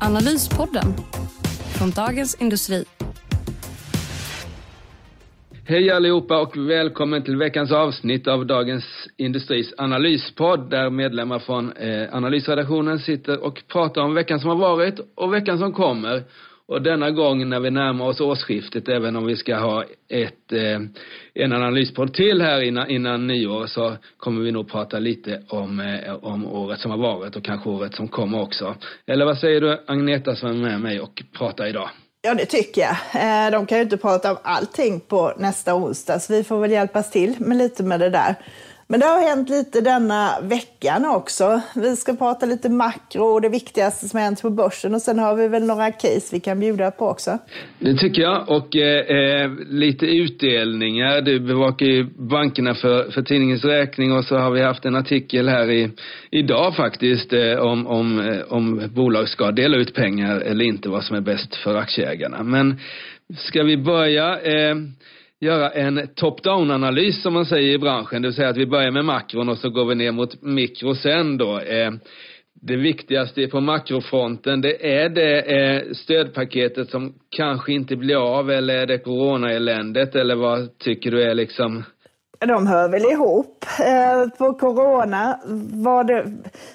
Analyspodden från Dagens Industri. Hej allihopa och välkommen till veckans avsnitt av Dagens Industris analyspodd där medlemmar från eh, analysredaktionen sitter och pratar om veckan som har varit och veckan som kommer. Och denna gång när vi närmar oss årsskiftet, även om vi ska ha ett, eh, en analyspodd till här innan, innan nyår, så kommer vi nog prata lite om, eh, om året som har varit och kanske året som kommer också. Eller vad säger du Agneta som är med mig och pratar idag? Ja, det tycker jag. Eh, de kan ju inte prata om allting på nästa onsdag, så vi får väl hjälpas till med lite med det där. Men det har hänt lite denna veckan också. Vi ska prata lite makro och det viktigaste som har hänt på börsen och sen har vi väl några case vi kan bjuda på också. Det tycker jag och eh, eh lite utdelningar. Du bevakar ju bankerna för, för tidningens räkning och så har vi haft en artikel här i, idag faktiskt eh, om, om, eh, om bolag ska dela ut pengar eller inte, vad som är bäst för aktieägarna. Men ska vi börja eh, göra en top-down-analys som man säger i branschen. Det vill säga att vi börjar med makron och så går vi ner mot mikro sen då. Eh, det viktigaste på makrofronten, det är det eh, stödpaketet som kanske inte blir av eller är det coronaeländet eller vad tycker du är liksom de hör väl ihop. Eh, på corona var det,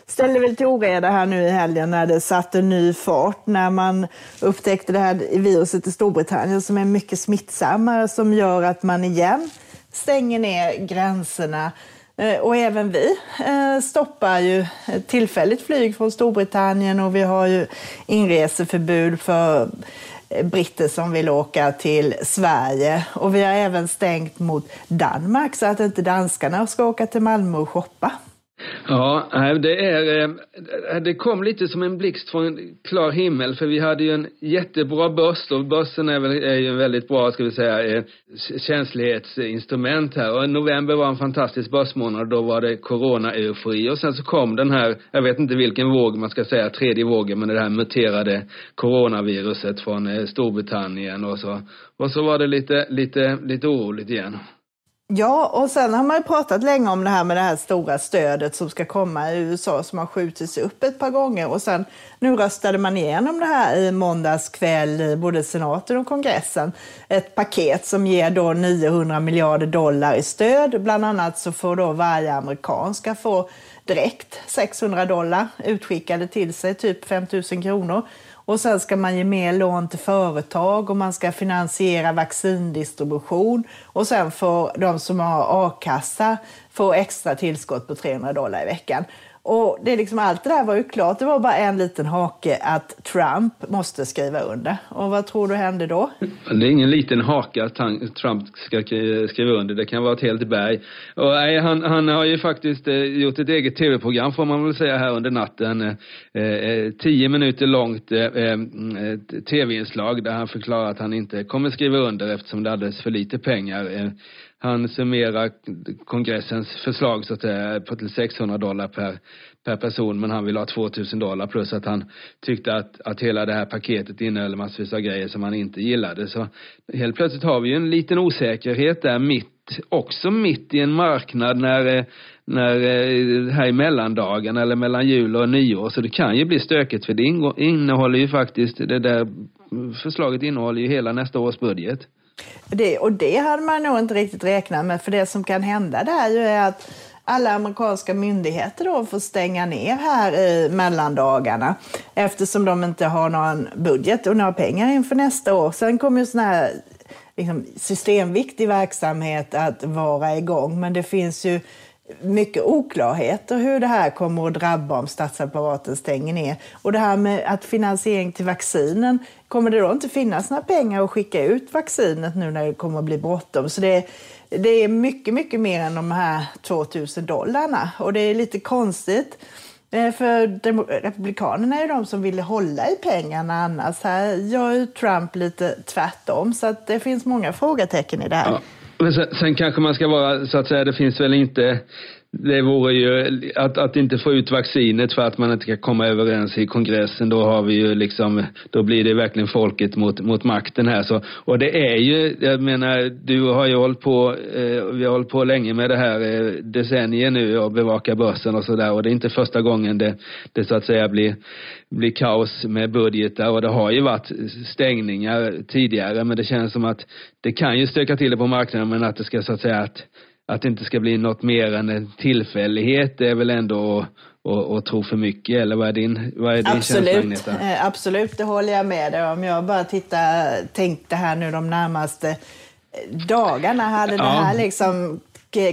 ställde väl till oreda här nu i helgen när det satte ny fart, när man upptäckte det här viruset i Storbritannien som är mycket smittsammare, som gör att man igen stänger ner gränserna. Eh, och även vi eh, stoppar ju tillfälligt flyg från Storbritannien och vi har ju inreseförbud för britter som vill åka till Sverige. Och vi har även stängt mot Danmark så att inte danskarna ska åka till Malmö och shoppa. Ja, det är, eh, det kom lite som en blixt från en klar himmel för vi hade ju en jättebra börs och börsen är, väl, är ju en väldigt bra, ska vi säga, eh, känslighetsinstrument här och november var en fantastisk börsmånad då var det corona-eufori och sen så kom den här, jag vet inte vilken våg man ska säga, tredje vågen, men det här muterade coronaviruset från eh, Storbritannien och så, och så var det lite, lite, lite oroligt igen. Ja, och sen har man ju pratat länge om det här med det här stora stödet som ska komma i USA som har skjutits upp ett par gånger och sen nu röstade man igenom det här i måndags kväll i både senaten och kongressen. Ett paket som ger då 900 miljarder dollar i stöd. Bland annat så får då varje amerikan ska få direkt 600 dollar utskickade till sig, typ 5 000 kronor. Och sen ska man ge mer lån till företag och man ska finansiera vaccindistribution. Och sen får de som har a-kassa få extra tillskott på 300 dollar i veckan. Och det är liksom, allt det där var ju klart. Det var bara en liten hake att Trump måste skriva under. Och vad tror du hände då? Det är ingen liten hake att Trump ska skriva under. Det kan vara ett helt berg. Och nej, han, han har ju faktiskt eh, gjort ett eget tv-program får man väl säga här under natten. Eh, eh tio minuter långt eh, eh mm, tv-inslag där han förklarar att han inte kommer skriva under eftersom det är alldeles för lite pengar. Eh, han summerar kongressens förslag så att säga på till 600 dollar per, per person men han vill ha 2000 dollar plus att han tyckte att, att hela det här paketet innehöll massvis av grejer som han inte gillade. Så helt plötsligt har vi ju en liten osäkerhet där mitt, också mitt i en marknad när, när eh, här i mellandagen eller mellan jul och nyår. Så det kan ju bli stökigt för det innehåller ju faktiskt, det där förslaget innehåller ju hela nästa års budget. Det, och det hade man nog inte riktigt räknat med, för det som kan hända där ju är att alla amerikanska myndigheter då får stänga ner här i mellandagarna eftersom de inte har någon budget och några pengar inför nästa år. Sen kommer ju sån här liksom, systemviktig verksamhet att vara igång, men det finns ju mycket oklarheter hur det här kommer att drabba om statsapparaten stänger ner. Och det här med att finansiering till vaccinen, kommer det då inte finnas några pengar att skicka ut vaccinet nu när det kommer att bli bråttom? Så det, det är mycket, mycket mer än de här 2000 dollarna. Och det är lite konstigt eh, för Republikanerna är ju de som vill hålla i pengarna annars. Här gör ju Trump lite tvärtom. Så att det finns många frågetecken i det här. Ja. Men sen, sen, kanske man ska vara, så att säga, det finns väl inte det vore ju att, att inte få ut vaccinet för att man inte kan komma överens i kongressen. Då har vi ju liksom, då blir det verkligen folket mot, mot makten här. Så, och det är ju, jag menar, du har ju hållit på, eh, vi har hållit på länge med det här eh, decennier nu och bevaka börsen och sådär. Och det är inte första gången det, det så att säga blir, blir kaos med budgetar. Och det har ju varit stängningar tidigare. Men det känns som att det kan ju stöka till det på marknaden men att det ska så att säga att att det inte ska bli något mer än en tillfällighet är väl ändå att, att tro för mycket, eller vad är din, vad är din absolut, känsla, eh, Absolut, det håller jag med dig om. Jag bara tittar, tänkte här nu de närmaste dagarna, hade ja. det här liksom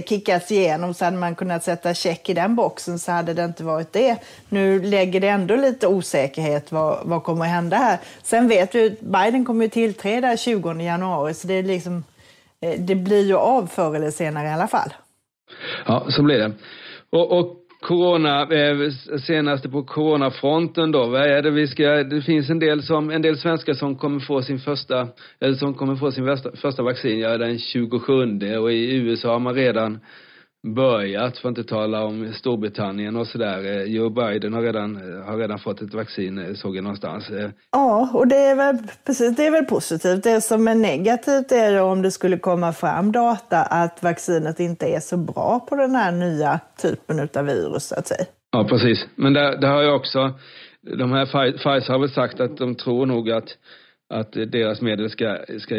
kickats igenom så hade man kunnat sätta check i den boxen så hade det inte varit det. Nu lägger det ändå lite osäkerhet vad, vad kommer att hända här. Sen vet vi Biden kommer ju tillträda 20 januari så det är liksom Eh, Eh, det blir ju av förr eller senare i alla fall. Ja, så blir det. Och, och corona, eh, senaste på coronafronten då, vad är det vi ska, det finns en del som, en del svenskar som kommer få sin första, eller som kommer få sin första, första vaccin, ja den 27 och i USA har man redan börjat, för att inte tala om Storbritannien och sådär. Eh, Joe Biden har redan, eh, har redan fått ett vaccin, eh, såg jag någonstans. Ja, och det är väl, precis, det är väl positivt. Det som är negativt är ju om det skulle komma fram data att vaccinet inte är så bra på den här nya typen av virus, så att säga. Ja, precis. Men det, det har ju också, de här Pfizer har väl sagt att de tror nog att att deras medel ska, ska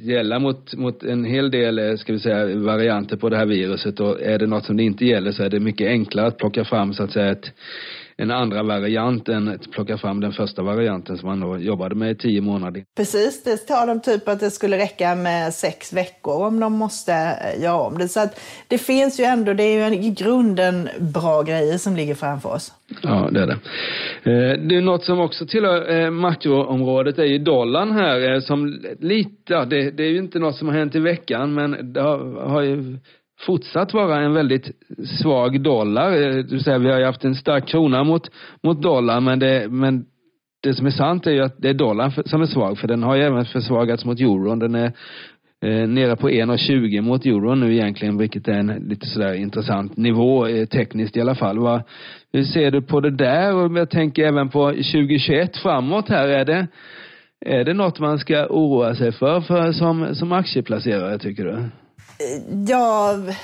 gälla mot, mot en hel del, eh, ska vi säga, varianter på det här viruset. Och är det något som det inte gäller så är det mycket enklare att plocka fram så att säga ett, en andra variant än att plocka fram den första varianten som man då jobbade med i tio månader. Precis, det tar de typ att det skulle räcka med sex veckor om de måste eh, göra om det. Så att det finns ju ändå, det är ju en, i grunden bra grejer som ligger framför oss. Ja, det är det. Eh, det är något som också tillhör eh, makroområdet är ju dollarn här som lite, det, det är ju inte något som har hänt i veckan men det har, har ju fortsatt vara en väldigt svag dollar. Eh, du säger, vi har ju haft en stark krona mot, mot dollar men det, men det som är sant är ju att det är dollarn som är svag för den har ju även försvagats mot euron. Den är eh, nere på 1,20 mot euron nu egentligen vilket är en lite sådär intressant nivå eh, tekniskt i alla fall. Va? Hur ser du på det där och jag tänker även på 2021 framåt här. Är det, är det något man ska oroa sig för, för som, som aktieplacerare tycker du? Jag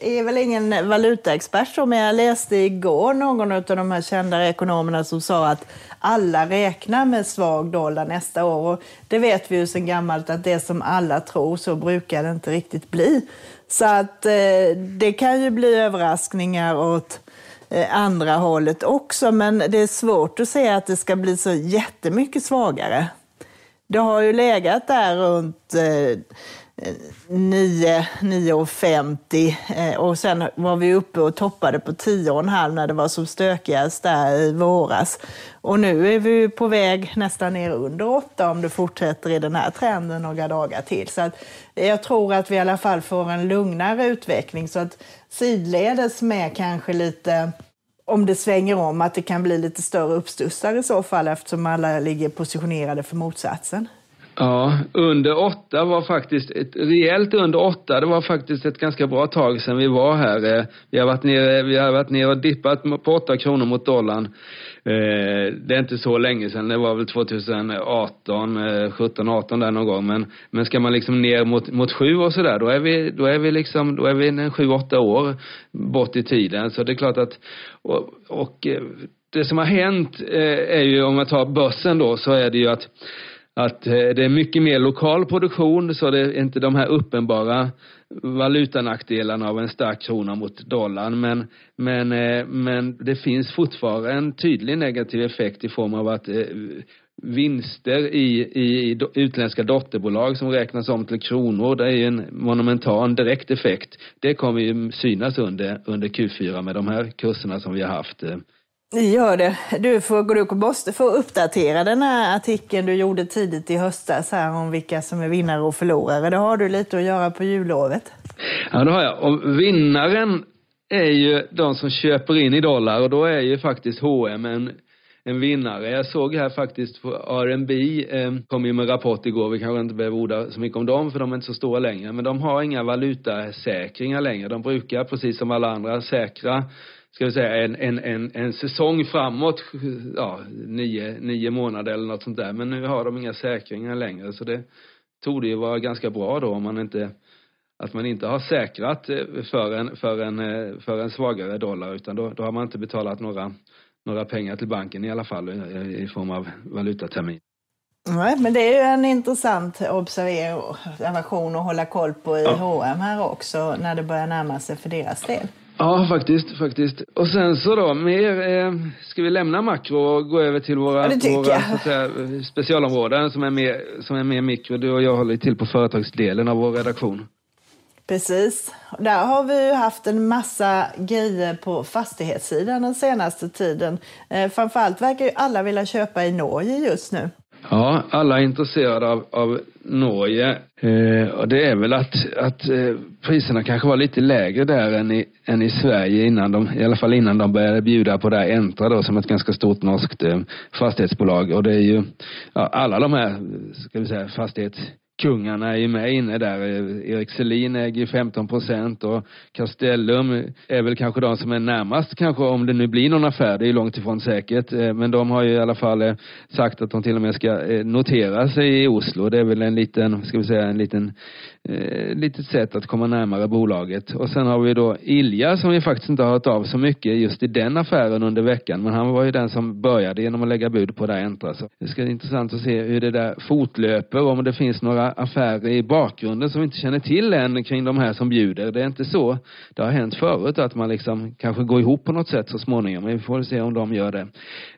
är väl ingen valutaexpert, men jag läste igår någon av de här kända ekonomerna som sa att alla räknar med svag dollar nästa år. Och det vet vi ju sedan gammalt att det som alla tror så brukar det inte riktigt bli. Så att eh, det kan ju bli överraskningar åt eh, andra hållet också, men det är svårt att säga att det ska bli så jättemycket svagare. Det har ju legat där runt eh, 9, 9,50 eh, och sen var vi uppe och toppade på 10,5 när det var som stökigast där i våras. Och nu är vi på väg nästan ner under 8 om det fortsätter i den här trenden några dagar till. Så att jag tror att vi i alla fall får en lugnare utveckling så att sidledes med kanske lite om det svänger om, att det kan bli lite större uppstussar i så fall eftersom alla ligger positionerade för motsatsen. Ja, under åtta var faktiskt, ett rejält under åtta, det var faktiskt ett ganska bra tag sedan vi var här. Eh, vi har varit nere, vi har varit nere och dippat på åtta kronor mot dollarn. Eh, det är inte så länge sedan, det var väl 2018, 17, 18 där någon gång. Men, men ska man liksom ner mot, mot sju och sådär, då är vi, då är vi liksom, då är vi en sju, åtta år bort i tiden. Så det är klart att, och, och eh, det som har hänt är ju, om man tar börsen då, så är det ju att att eh, det är mycket mer lokal produktion så det är inte de här uppenbara valutanackdelarna av en stark krona mot dollarn men, men, eh, men det finns fortfarande en tydlig negativ effekt i form av att eh, vinster i, i utländska dotterbolag som räknas om till kronor, det är ju en monumental direkt effekt. Det kommer ju synas under, under Q4 med de här kurserna som vi har haft. Gör det. Du, får, du måste få uppdatera den här artikeln du gjorde tidigt i höstas här om vilka som är vinnare och förlorare. Det har du lite att göra på jullovet. Ja, det har jag. Och vinnaren är ju de som köper in i dollar och då är ju faktiskt H&M en en vinnare. Jag såg här faktiskt på R&B eh, kom ju med rapport igår, vi kanske inte behöver orda så mycket om dem för de är inte så stora längre, men de har inga valutasäkringar längre. De brukar, precis som alla andra, säkra ska vi säga, en, en, en, en säsong framåt, ja, nio, nio månader eller något sånt där. Men nu har de inga säkringar längre, så det tog det ju vara ganska bra då om man inte att man inte har säkrat eh, för en, för en, eh, för en svagare dollar utan då, då har man inte betalat några några pengar till banken i alla fall i form av valutatermin. Nej, men det är ju en intressant observation att hålla koll på i ja. H&M här också när det börjar närma sig för deras del. Ja, faktiskt, faktiskt. Och sen så då, mer, eh, ska vi lämna makro och gå över till våra, ja, våra så att säga, specialområden som är, mer, som är mer mikro. Du och jag håller till på företagsdelen av vår redaktion. Precis. Där har vi haft en massa grejer på fastighetssidan den senaste tiden. Eh, framförallt verkar ju alla vilja köpa i Norge just nu. Ja, alla är intresserade av, av Norge. Eh, och det är väl att, att eh, priserna kanske var lite lägre där än i, än i Sverige innan de, i alla fall innan de började bjuda på det här Entra då som ett ganska stort norskt eh, fastighetsbolag. Och det är ju, ja, alla de här, ska vi säga, fastighets kungarna är ju med inne där. Erik Selin äger 15 procent och Castellum är väl kanske de som är närmast kanske om det nu blir någon affär. Det är ju långt ifrån säkert. Eh, men de har ju i alla fall eh, sagt att de till och med ska eh, notera sig i Oslo. Det är väl en liten, ska vi säga en liten eh, litet sätt att komma närmare bolaget. Och sen har vi då Ilja som vi faktiskt inte har hört av så mycket just i den affären under veckan. Men han var ju den som började genom att lägga bud på det här Entra. Så det ska bli intressant att se hur det där fortlöper, om det finns några affärer i bakgrunden som vi inte känner till än kring de här som bjuder. Det är inte så det har hänt förut att man liksom kanske går ihop på något sätt så småningom. Men vi får se om de gör det.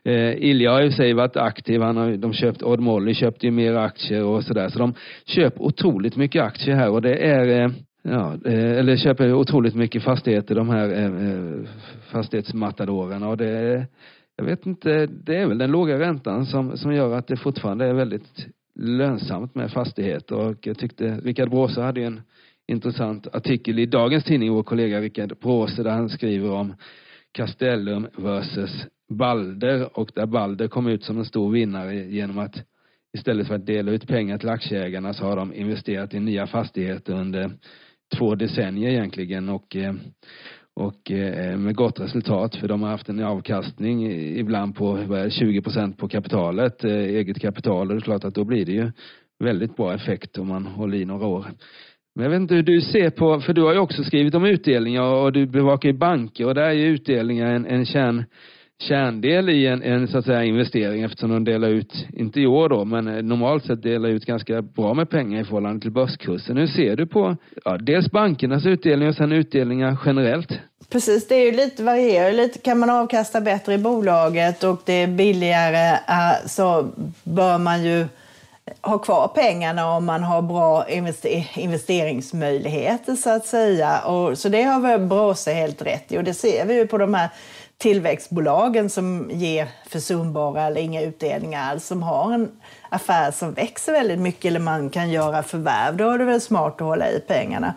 Eh, Ilja har ju sig varit aktiv. Han har, de köpt, Odd Molly köpte ju mer aktier och sådär. Så de köper otroligt mycket aktier här och det är eh, Ja, eh, eller köper otroligt mycket fastigheter, de här eh, eh, fastighetsmatadorerna och det jag vet inte, det är väl den låga räntan som, som gör att det fortfarande är väldigt lönsamt med fastigheter och jag tyckte Rickard Bråse hade en intressant artikel i dagens tidning, vår kollega Rickard Bråse, där han skriver om Castellum versus Balder. Och där Balder kom ut som en stor vinnare genom att istället för att dela ut pengar till aktieägarna så har de investerat i nya fastigheter under två decennier egentligen. Och eh, och eh, med gott resultat för de har haft en avkastning ibland på 20 procent på kapitalet, eh, eget kapital och det är klart att då blir det ju väldigt bra effekt om man håller i några år. Men jag vet inte hur du ser på, för du har ju också skrivit om utdelningar och du bevakar ju banker och där är ju utdelningar en, en kärn kärndel i en, en så att säga investering eftersom de delar ut, inte i år då, men eh, normalt sett delar ut ganska bra med pengar i förhållande till börskursen. Hur ser du på ja, dels bankernas utdelning och sen utdelningar generellt? Precis, det är ju lite varierar lite. Kan man avkasta bättre i bolaget och det är billigare eh, så bör man ju ha kvar pengarna om man har bra investeringsmöjligheter så att säga. Och, så det har väl Bråse helt rätt i och det ser vi ju på de här tillväxtbolagen som ger försumbara eller inga utdelningar alls, som har en affär som växer väldigt mycket eller man kan göra förvärv, då är det väl smart att hålla i pengarna.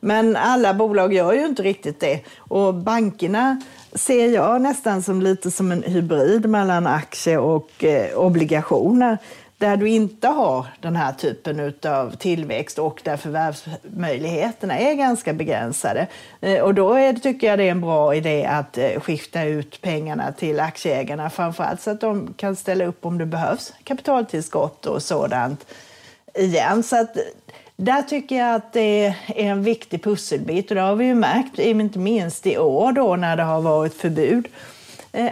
Men alla bolag gör ju inte riktigt det. Och bankerna ser jag nästan som lite som en hybrid mellan aktier och eh, obligationer där du inte har den här typen av tillväxt och där förvärvsmöjligheterna är ganska begränsade. Eh, och då är, tycker jag det är en bra idé att eh, skifta ut pengarna till aktieägarna, framförallt så att de kan ställa upp om det behövs kapitaltillskott och sådant igen. Så att eh, där tycker jag att det är en viktig pusselbit och det har vi ju märkt, inte minst i år då när det har varit förbud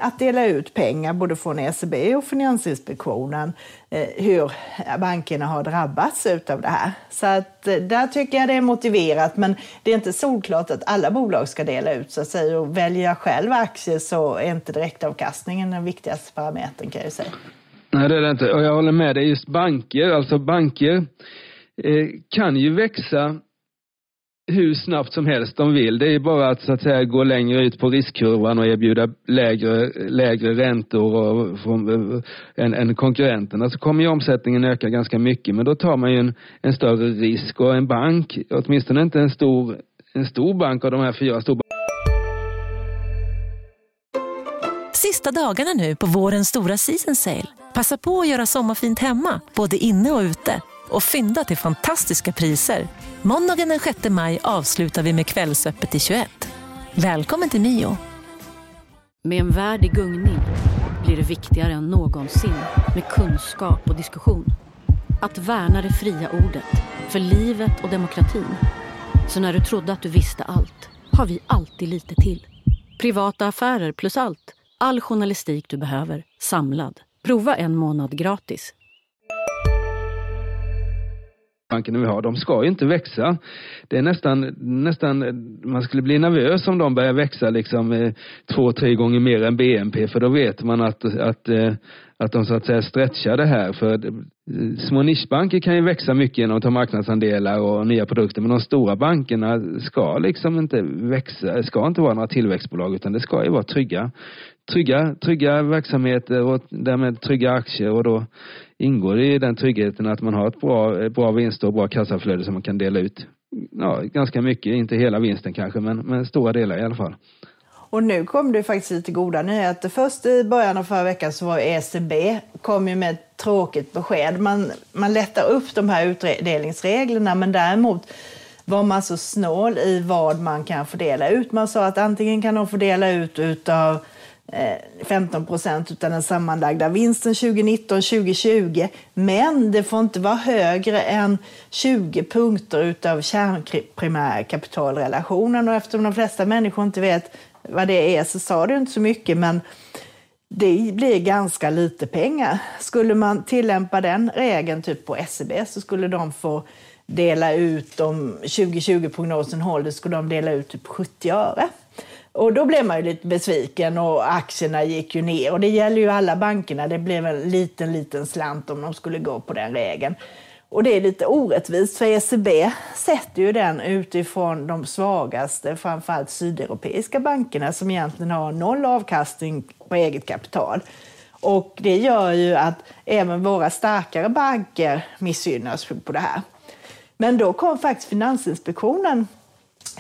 att dela ut pengar både från ECB och Finansinspektionen Eh, hur bankerna har drabbats av det här. Så att eh, där tycker jag det är motiverat men det är inte solklart att alla bolag ska dela ut så att säga. Och väljer jag själv aktier så är inte direktavkastningen den viktigaste parametern kan jag säga. Nej det är det inte och jag håller med dig. Just banker, alltså banker eh, kan ju växa hur snabbt som helst de vill. Det är bara att så att säga gå längre ut på riskkurvan och erbjuda lägre, lägre räntor och, från, eh, än, än konkurrenterna så kommer ju omsättningen öka ganska mycket men då tar man ju en, en större risk och en bank, åtminstone inte en stor, en stor bank av de här fyra stora sista dagarna nu på vårens stora season sale. Passa på att göra sommarfint hemma, både inne och ute. Och fynda till fantastiska priser. Måndagen den 6 maj avslutar vi med Kvällsöppet i 21. Välkommen till Mio. Med en värld i gungning blir det viktigare än någonsin med kunskap och diskussion. Att värna det fria ordet, för livet och demokratin. Så när du trodde att du visste allt, har vi alltid lite till. Privata affärer plus allt. All journalistik du behöver, samlad. Prova en månad gratis bankerna vi har, de ska ju inte växa. Det är nästan, nästan, man skulle bli nervös om de börjar växa liksom eh, två, tre gånger mer än BNP för då vet man att, att, eh, att de så att säga stretchar det här. För eh, små nischbanker kan ju växa mycket genom att ta marknadsandelar och nya produkter men de stora bankerna ska liksom inte växa, ska inte vara några tillväxtbolag utan det ska ju vara trygga, trygga, trygga verksamheter och därmed trygga aktier och då ingår det i den tryggheten att man har ett bra, bra vinst och bra kassaflöde som man kan dela ut. Ja, ganska mycket, inte hela vinsten kanske, men, men stora delar i alla fall. Och nu kom det faktiskt lite goda nyheter. Först i början av förra veckan så var ECB kom ju med ett tråkigt besked. Man, man lättar upp de här utdelningsreglerna men däremot var man så snål i vad man kan fördela ut. Man sa att antingen kan de fördela ut utav Eh, 15 procent av den sammanlagda vinsten 2019-2020. Men det får inte vara högre än 20 punkter utav kärnprimärkapitalrelationen. Och eftersom de flesta människor inte vet vad det är så sa det inte så mycket. Men det blir ganska lite pengar. Skulle man tillämpa den regeln typ på SEB så skulle de få dela ut, om 2020-prognosen håller, skulle de dela ut typ 70 öre. Och då blev man ju lite besviken och aktierna gick ju ner. Och det gäller ju alla bankerna. Det blev en liten, liten slant om de skulle gå på den regeln. Och det är lite orättvist för ECB sätter ju den utifrån de svagaste, framförallt sydeuropeiska bankerna som egentligen har noll avkastning på eget kapital. Och det gör ju att även våra starkare banker missgynnas på det här. Men då kom faktiskt Finansinspektionen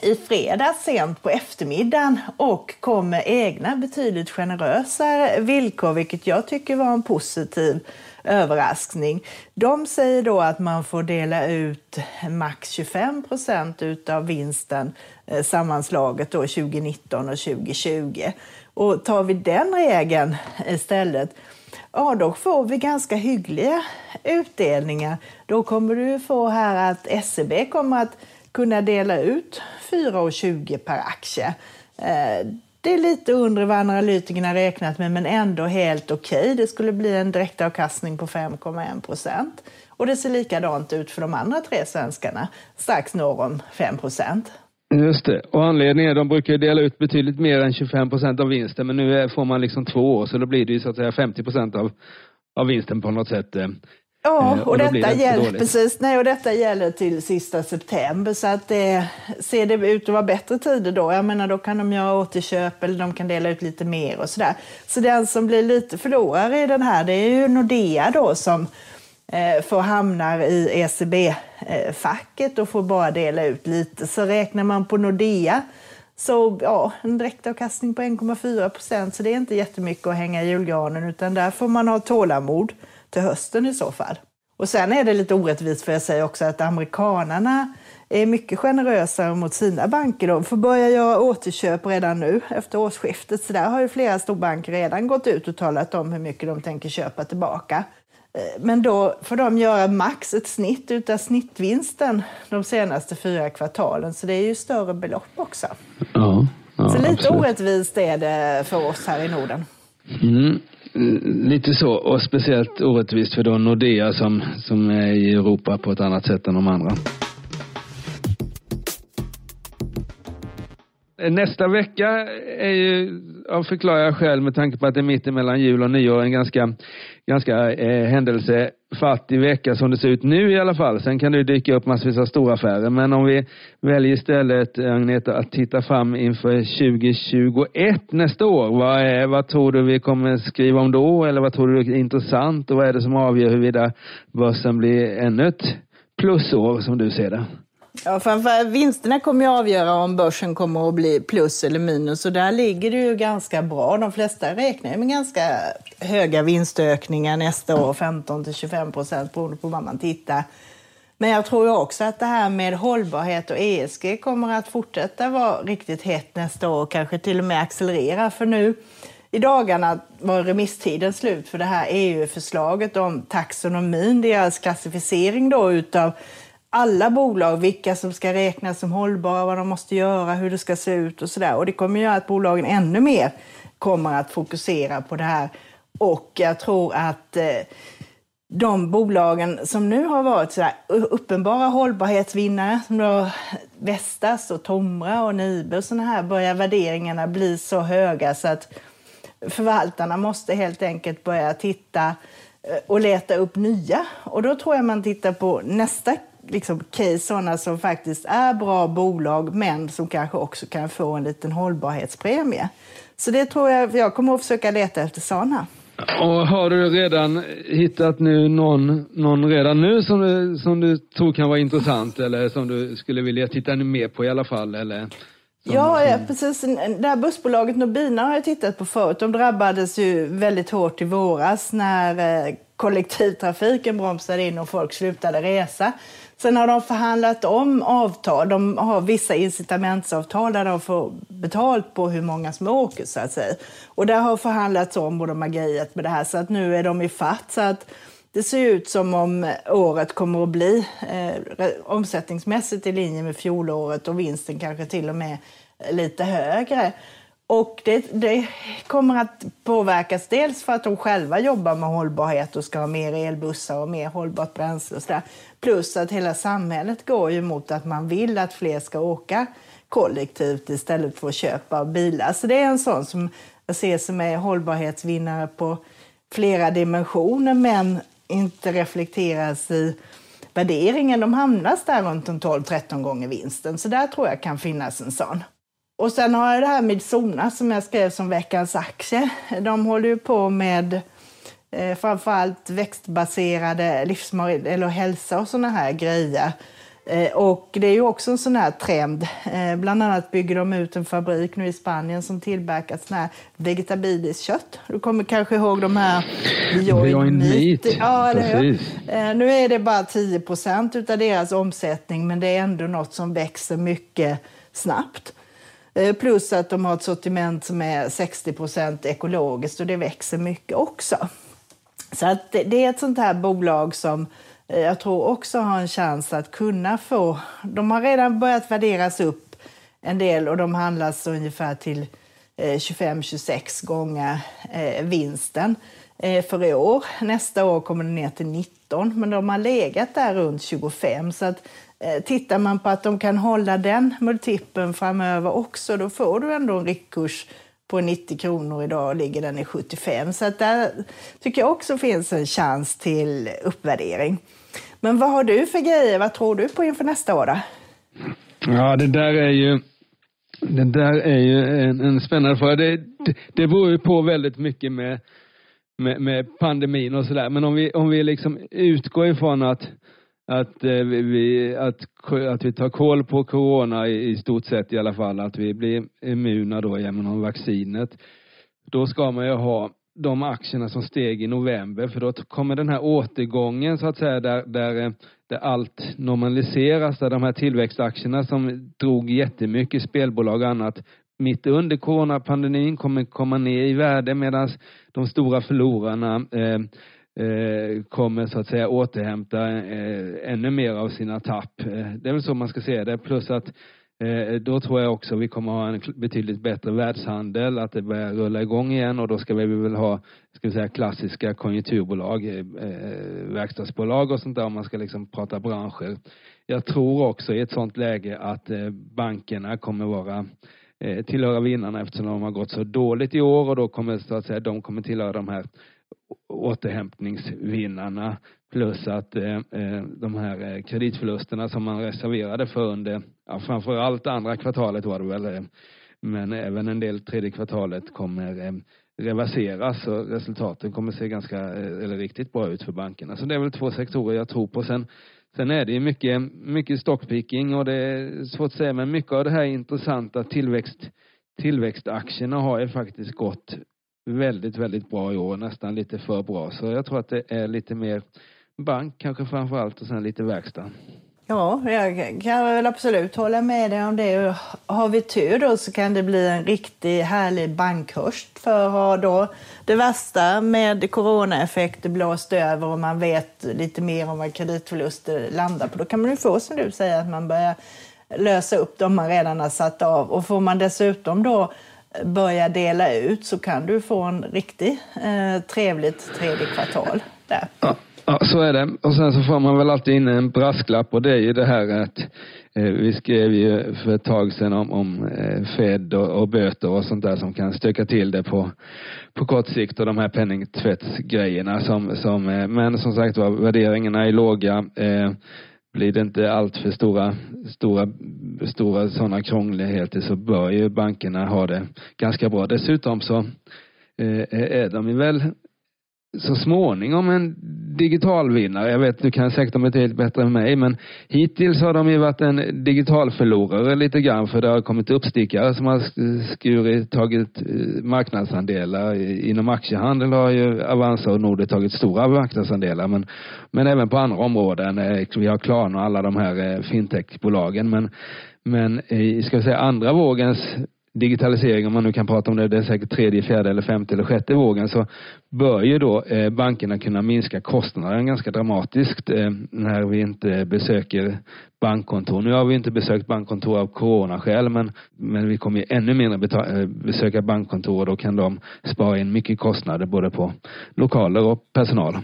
i fredags sent på eftermiddagen och kom med egna betydligt generösare villkor, vilket jag tycker var en positiv överraskning. De säger då att man får dela ut max 25 procent av vinsten eh, sammanslaget då 2019 och 2020. Och tar vi den regeln istället, ja då får vi ganska hyggliga utdelningar. Då kommer du få här att SEB kommer att kunna dela ut 4,20 per aktie. Eh, det är lite under vad analytikerna räknat med, men ändå helt okej. Okay. Det skulle bli en direktavkastning på 5,1 procent. Och det ser likadant ut för de andra tre svenskarna, strax norr om 5 procent. Just det. Och anledningen är, de brukar dela ut betydligt mer än 25 procent av vinsten, men nu får man liksom två år, så då blir det ju så att säga 50 procent av, av vinsten på något sätt. Eh. Eh, Ja, och, och detta, gäller, precis, nej, och detta gäller till sista september. Så att det, ser det ut att vara bättre tider då, jag menar då kan de göra återköp eller de kan dela ut lite mer och sådär. Så den som blir lite förlorare i den här, det är ju Nordea då som eh, får hamnar i ECB-facket och får bara dela ut lite. Så räknar man på Nordea så ja, en direktavkastning på 1,4 procent, så det är inte jättemycket att hänga i julgranen, utan där får man ha tålamod till hösten i så fall. Och sen är det lite orättvist för jag säger också att amerikanarna är mycket generösare mot sina banker. De får börja göra återköp redan nu efter årsskiftet. Så där har ju flera storbanker redan gått ut och talat om hur mycket de tänker köpa tillbaka. Eh, men då får de göra max ett snitt utav snittvinsten de senaste fyra kvartalen. Så det är ju större belopp också. Ja, ja, så lite absolut. orättvist är det för oss här i Norden. Mm. Mm. Lite så, och speciellt orättvist för då Nordea som, som är i Europa på ett annat sätt än de andra. Nästa vecka är ju, av förklarar själv med tanke på att det är mitt emellan jul och nyår, en ganska, ganska eh, händelsefattig vecka som det ser ut nu i alla fall. Sen kan det dyka upp massvis av stora affärer. Men om vi väljer istället, Agneta, att titta fram inför 2021 nästa år. Vad, är, vad tror du vi kommer skriva om då? Eller vad tror du är intressant? Och vad är det som avgör huruvida börsen blir ännu ett plusår som du ser det? Ja, framförallt vinsterna kommer ju avgöra om börsen kommer att bli plus eller minus och där ligger det ju ganska bra. De flesta räknar med ganska höga vinstökningar nästa år, 15 till 25 procent beroende på vad man tittar. Men jag tror också att det här med hållbarhet och ESG kommer att fortsätta vara riktigt hett nästa år, kanske till och med accelerera. För nu i dagarna var remisstiden slut för det här EU-förslaget om taxonomin, deras klassificering då utav alla bolag, vilka som ska räknas som hållbara, vad de måste göra, hur det ska se ut och sådär. Och det kommer göra att bolagen ännu mer kommer att fokusera på det här. Och jag tror att eh, de bolagen som nu har varit sådär uppenbara hållbarhetsvinnare, som då Vestas och Tomra och Nibe och sådana här, börjar värderingarna bli så höga så att förvaltarna måste helt enkelt börja titta eh, och leta upp nya. Och då tror jag man tittar på nästa liksom, case, sådana som faktiskt är bra bolag men som kanske också kan få en liten hållbarhetspremie. Så det tror jag, jag kommer att försöka leta efter sådana. Och har du redan hittat nu någon, någon redan nu som du, som du tror kan vara intressant eller som du skulle vilja titta mer på i alla fall? Eller? Ja, ja, precis. Det här bussbolaget Nobina har jag tittat på förut. De drabbades ju väldigt hårt i våras när eh, kollektivtrafiken bromsade in och folk slutade resa. Sen har de förhandlat om avtal. De har vissa incitamentsavtal där de får betalt på hur många som åker så att säga. Och där har förhandlats om och de har grejat med det här så att nu är de i fatt. Så att det ser ut som om året kommer att bli eh, omsättningsmässigt i linje med fjolåret och vinsten kanske till och med lite högre. Och det, det, kommer att påverkas dels för att de själva jobbar med hållbarhet och ska ha mer elbussar och mer hållbart bränsle och så där. Plus att hela samhället går ju mot att man vill att fler ska åka kollektivt istället för att köpa bilar. Så det är en sån som jag ser som är hållbarhetsvinnare på flera dimensioner men inte reflekteras i värderingen. De hamnas där runt 12-13 gånger vinsten. Så där tror jag kan finnas en sån. Och sen har jag det här med Sona som jag skrev som veckans aktie. De håller ju på med eh, framförallt växtbaserade livsmedel eller hälsa och såna här grejer. Eh, och det är ju också en sån här trend. Eh, bland annat bygger de ut en fabrik nu i Spanien som tillverkar sån här vegetabiliskt kött. Du kommer kanske ihåg de här Beyond Meat. Ja, eh, Nu är det bara 10 procent av deras omsättning men det är ändå något som växer mycket snabbt. Eh, plus att de har ett sortiment som är 60% ekologiskt och det växer mycket också. Så att det är ett sånt här bolag som eh, jag tror också har en chans att kunna få... De har redan börjat värderas upp en del och de handlas ungefär till eh, 25-26 gånger vinsten Eh, för i år. Nästa år kommer den ner till 19, men de har legat där runt 25. Så att eh, tittar man på att de kan hålla den multipeln framöver också, då får du ändå en riktkurs på 90 kronor idag och ligger den i 75. Så att där tycker jag också finns en chans till uppvärdering. Men vad har du för grejer? Vad tror du på inför nästa år? Då? Ja, det där är ju det där är ju en, en spännande fråga. Det, det, det beror ju på väldigt mycket med, med, med pandemin och sådär. Men om vi, om vi liksom utgår ifrån att att, eh, vi, att, att vi tar koll på corona i, i stort sett i alla fall, att vi blir immuna då genom vaccinet. Då ska man ju ha de aktierna som steg i november för då kommer den här återgången så att säga där, där, eh, där allt normaliseras, där de här tillväxtaktierna som drog jättemycket spelbolag och annat mitt under coronapandemin kommer komma ner i värde medan de stora förlorarna eh, Eh, kommer så att säga återhämta eh, ännu mer av sina tapp. Eh, det är väl så man ska se det. Plus att eh, då tror jag också vi kommer ha en betydligt bättre världshandel, att det börjar rulla igång igen och då ska vi väl ha ska vi säga, klassiska konjunkturbolag, eh, eh, verkstadsbolag och sånt där om man ska liksom prata branscher. Jag tror också i ett sånt läge att bankerna kommer vara Eh, tillhöra vinnarna eftersom de har gått så dåligt i år och då kommer så att säga de kommer tillhöra de här återhämtningsvinnarna plus att eh, eh de här eh, kreditförlusterna som man reserverade för under, ja, framförallt andra kvartalet var det väl, men även en del tredje kvartalet kommer reverseras och resultaten kommer se ganska, eller riktigt bra ut för bankerna. Så det är väl två sektorer jag tror på. Sen, sen är det mycket, mycket stockpicking och det är svårt att säga, men mycket av det här intressanta tillväxt, tillväxtaktierna har ju faktiskt gått väldigt, väldigt bra i år, nästan lite för bra. Så jag tror att det är lite mer bank kanske framför allt och sen lite verkstad. Ja, jag kan väl absolut hålla med dig om det. Har vi tur då så kan det bli en riktigt härlig bankhöst. För har då det värsta med coronaeffekter blåst över och man vet lite mer om vad kreditförluster landar på, då kan man ju få som du säger att man börjar lösa upp de man redan har satt av. Och får man dessutom då börja dela ut så kan du få en riktigt eh, trevligt tredje kvartal där. Ja. Ja, så är det. Och sen så får man väl alltid in en brasklapp och det är ju det här att eh, vi skrev ju för ett tag sedan om, om eh, Fed och, och, böter och sånt där som kan stöka till det på, på kort sikt och de här penningtvättsgrejerna som, som eh, men som sagt var värderingarna är låga. Eh, blir det inte allt för stora, stora, stora sådana krångligheter så bör ju bankerna ha det ganska bra. Dessutom så eh, är de ju väl så småningom en digitalvinnare. Jag vet, du kan säkert om betydligt bättre än mig, men hittills har de ju varit en digital förlorare lite grann för det har kommit uppstickare som har skurit, tagit eh, marknadsandelar. Inom aktiehandel har ju Avanza och Nordnet tagit stora marknadsandelar, men, men även på andra områden. Eh, vi har Klarna och alla de här eh, fintechbolagen, men men i ska vi säga, andra vågens digitalisering, om man nu kan prata om det, det är säkert tredje, fjärde eller femte eller sjätte vågen, så bör ju då eh, bankerna kunna minska kostnaden ganska dramatiskt eh, när vi inte besöker bankkontor. Nu har vi inte besökt bankkontor av coronaskäl men, men vi kommer ju ännu mindre eh, besöka bankkontor och då kan de spara in mycket kostnader både på lokaler och personal.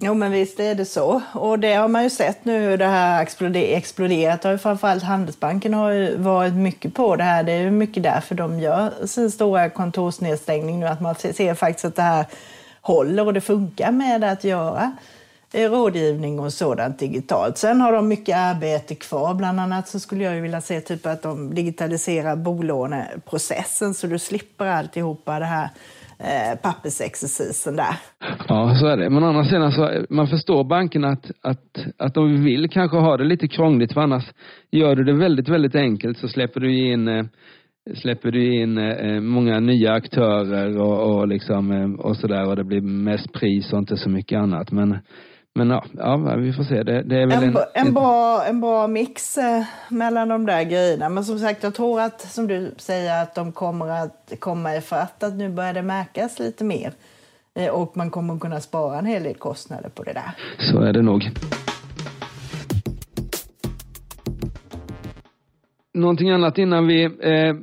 Jo men visst är det så och det har man ju sett nu hur det här exploderat. Har ju framförallt Handelsbanken har ju varit mycket på det här. Det är ju mycket därför de gör sin stora kontorsnedstängning nu att man ser faktiskt att det här håller och det funkar med att göra eh, rådgivning och sådant digitalt. Sen har de mycket arbete kvar. Bland annat så skulle jag vilja se typ att de digitaliserar bolåneprocessen så du slipper alltihopa det här eh, pappersexercisen där. Ja, så är det. Men å andra sidan så man förstår bankerna att, att, att de vill kanske ha det lite krångligt för annars gör du det väldigt, väldigt enkelt så släpper du in eh, släpper du in eh, många nya aktörer och, och liksom eh, och sådär och det blir mest pris och inte så mycket annat. Men, men ja, ja vi får se. Det, det är väl en, en, en, bra, en bra mix eh, mellan de där grejerna. Men som sagt, jag tror att som du säger att de kommer att komma i fatt, att nu börjar det märkas lite mer. Eh, och man kommer att kunna spara en hel del kostnader på det där. Så är det nog. Någonting annat innan vi eh, Eh,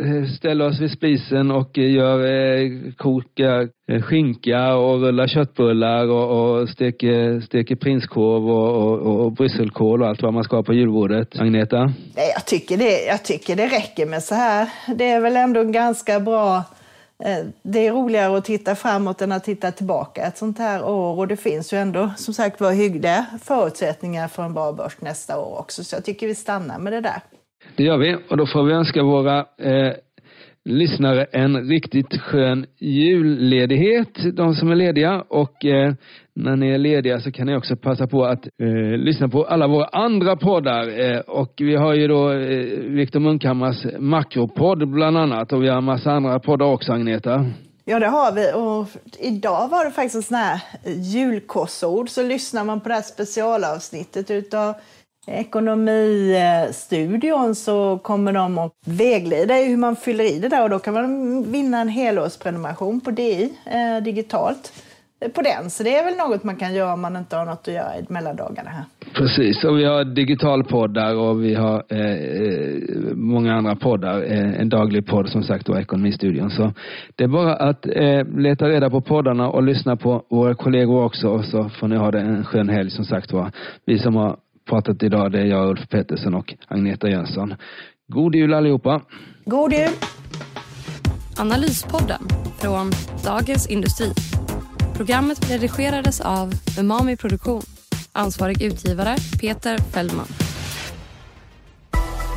Eh, ställer oss vid spisen och eh, gör, eh, kokar eh, skinka och rullar köttbullar och, och steker, steker prinskorv och, och, och brysselkål och allt vad man ska ha på julbordet. Agneta? Jag tycker, det, jag tycker det räcker med så här. Det är väl ändå ganska bra det är roligare att titta framåt än att titta tillbaka ett sånt här år. Och det finns ju ändå som sagt var hyggliga förutsättningar för en bra börs nästa år också. Så jag tycker vi stannar med det där. Det gör vi och då får vi önska våra eh, lyssnare en riktigt skön julledighet, de som är lediga. Och eh, när ni är lediga så kan ni också passa på att eh, lyssna på alla våra andra poddar. Eh, och vi har ju då eh, Viktor Munkhammars makropodd bland annat och vi har en massa andra poddar också, Agneta. Ja, det har vi. Och idag var det faktiskt en sån här julkorsord. Så lyssnar man på det här specialavsnittet utav Ekonomistudion så kommer de att vägleda i hur man fyller i det där och då kan man vinna en helårsprenumeration på DI eh, digitalt eh, på den. Så det är väl något man kan göra om man inte har något att göra i mellandagarna här. Precis, och vi har digitalpoddar och vi har eh, eh, många andra poddar. Eh, en daglig podd som sagt och Ekonomistudion. Så det är bara att eh, leta reda på poddarna och lyssna på våra kollegor också och så får ni ha det en skön helg som sagt var. Vi som har pratat idag det är jag, Ulf Pettersson och Agneta Jönsson. God jul allihopa! God jul! Analyspodden från Dagens Industri. Programmet redigerades av Umami Produktion. Ansvarig utgivare Peter Fellman.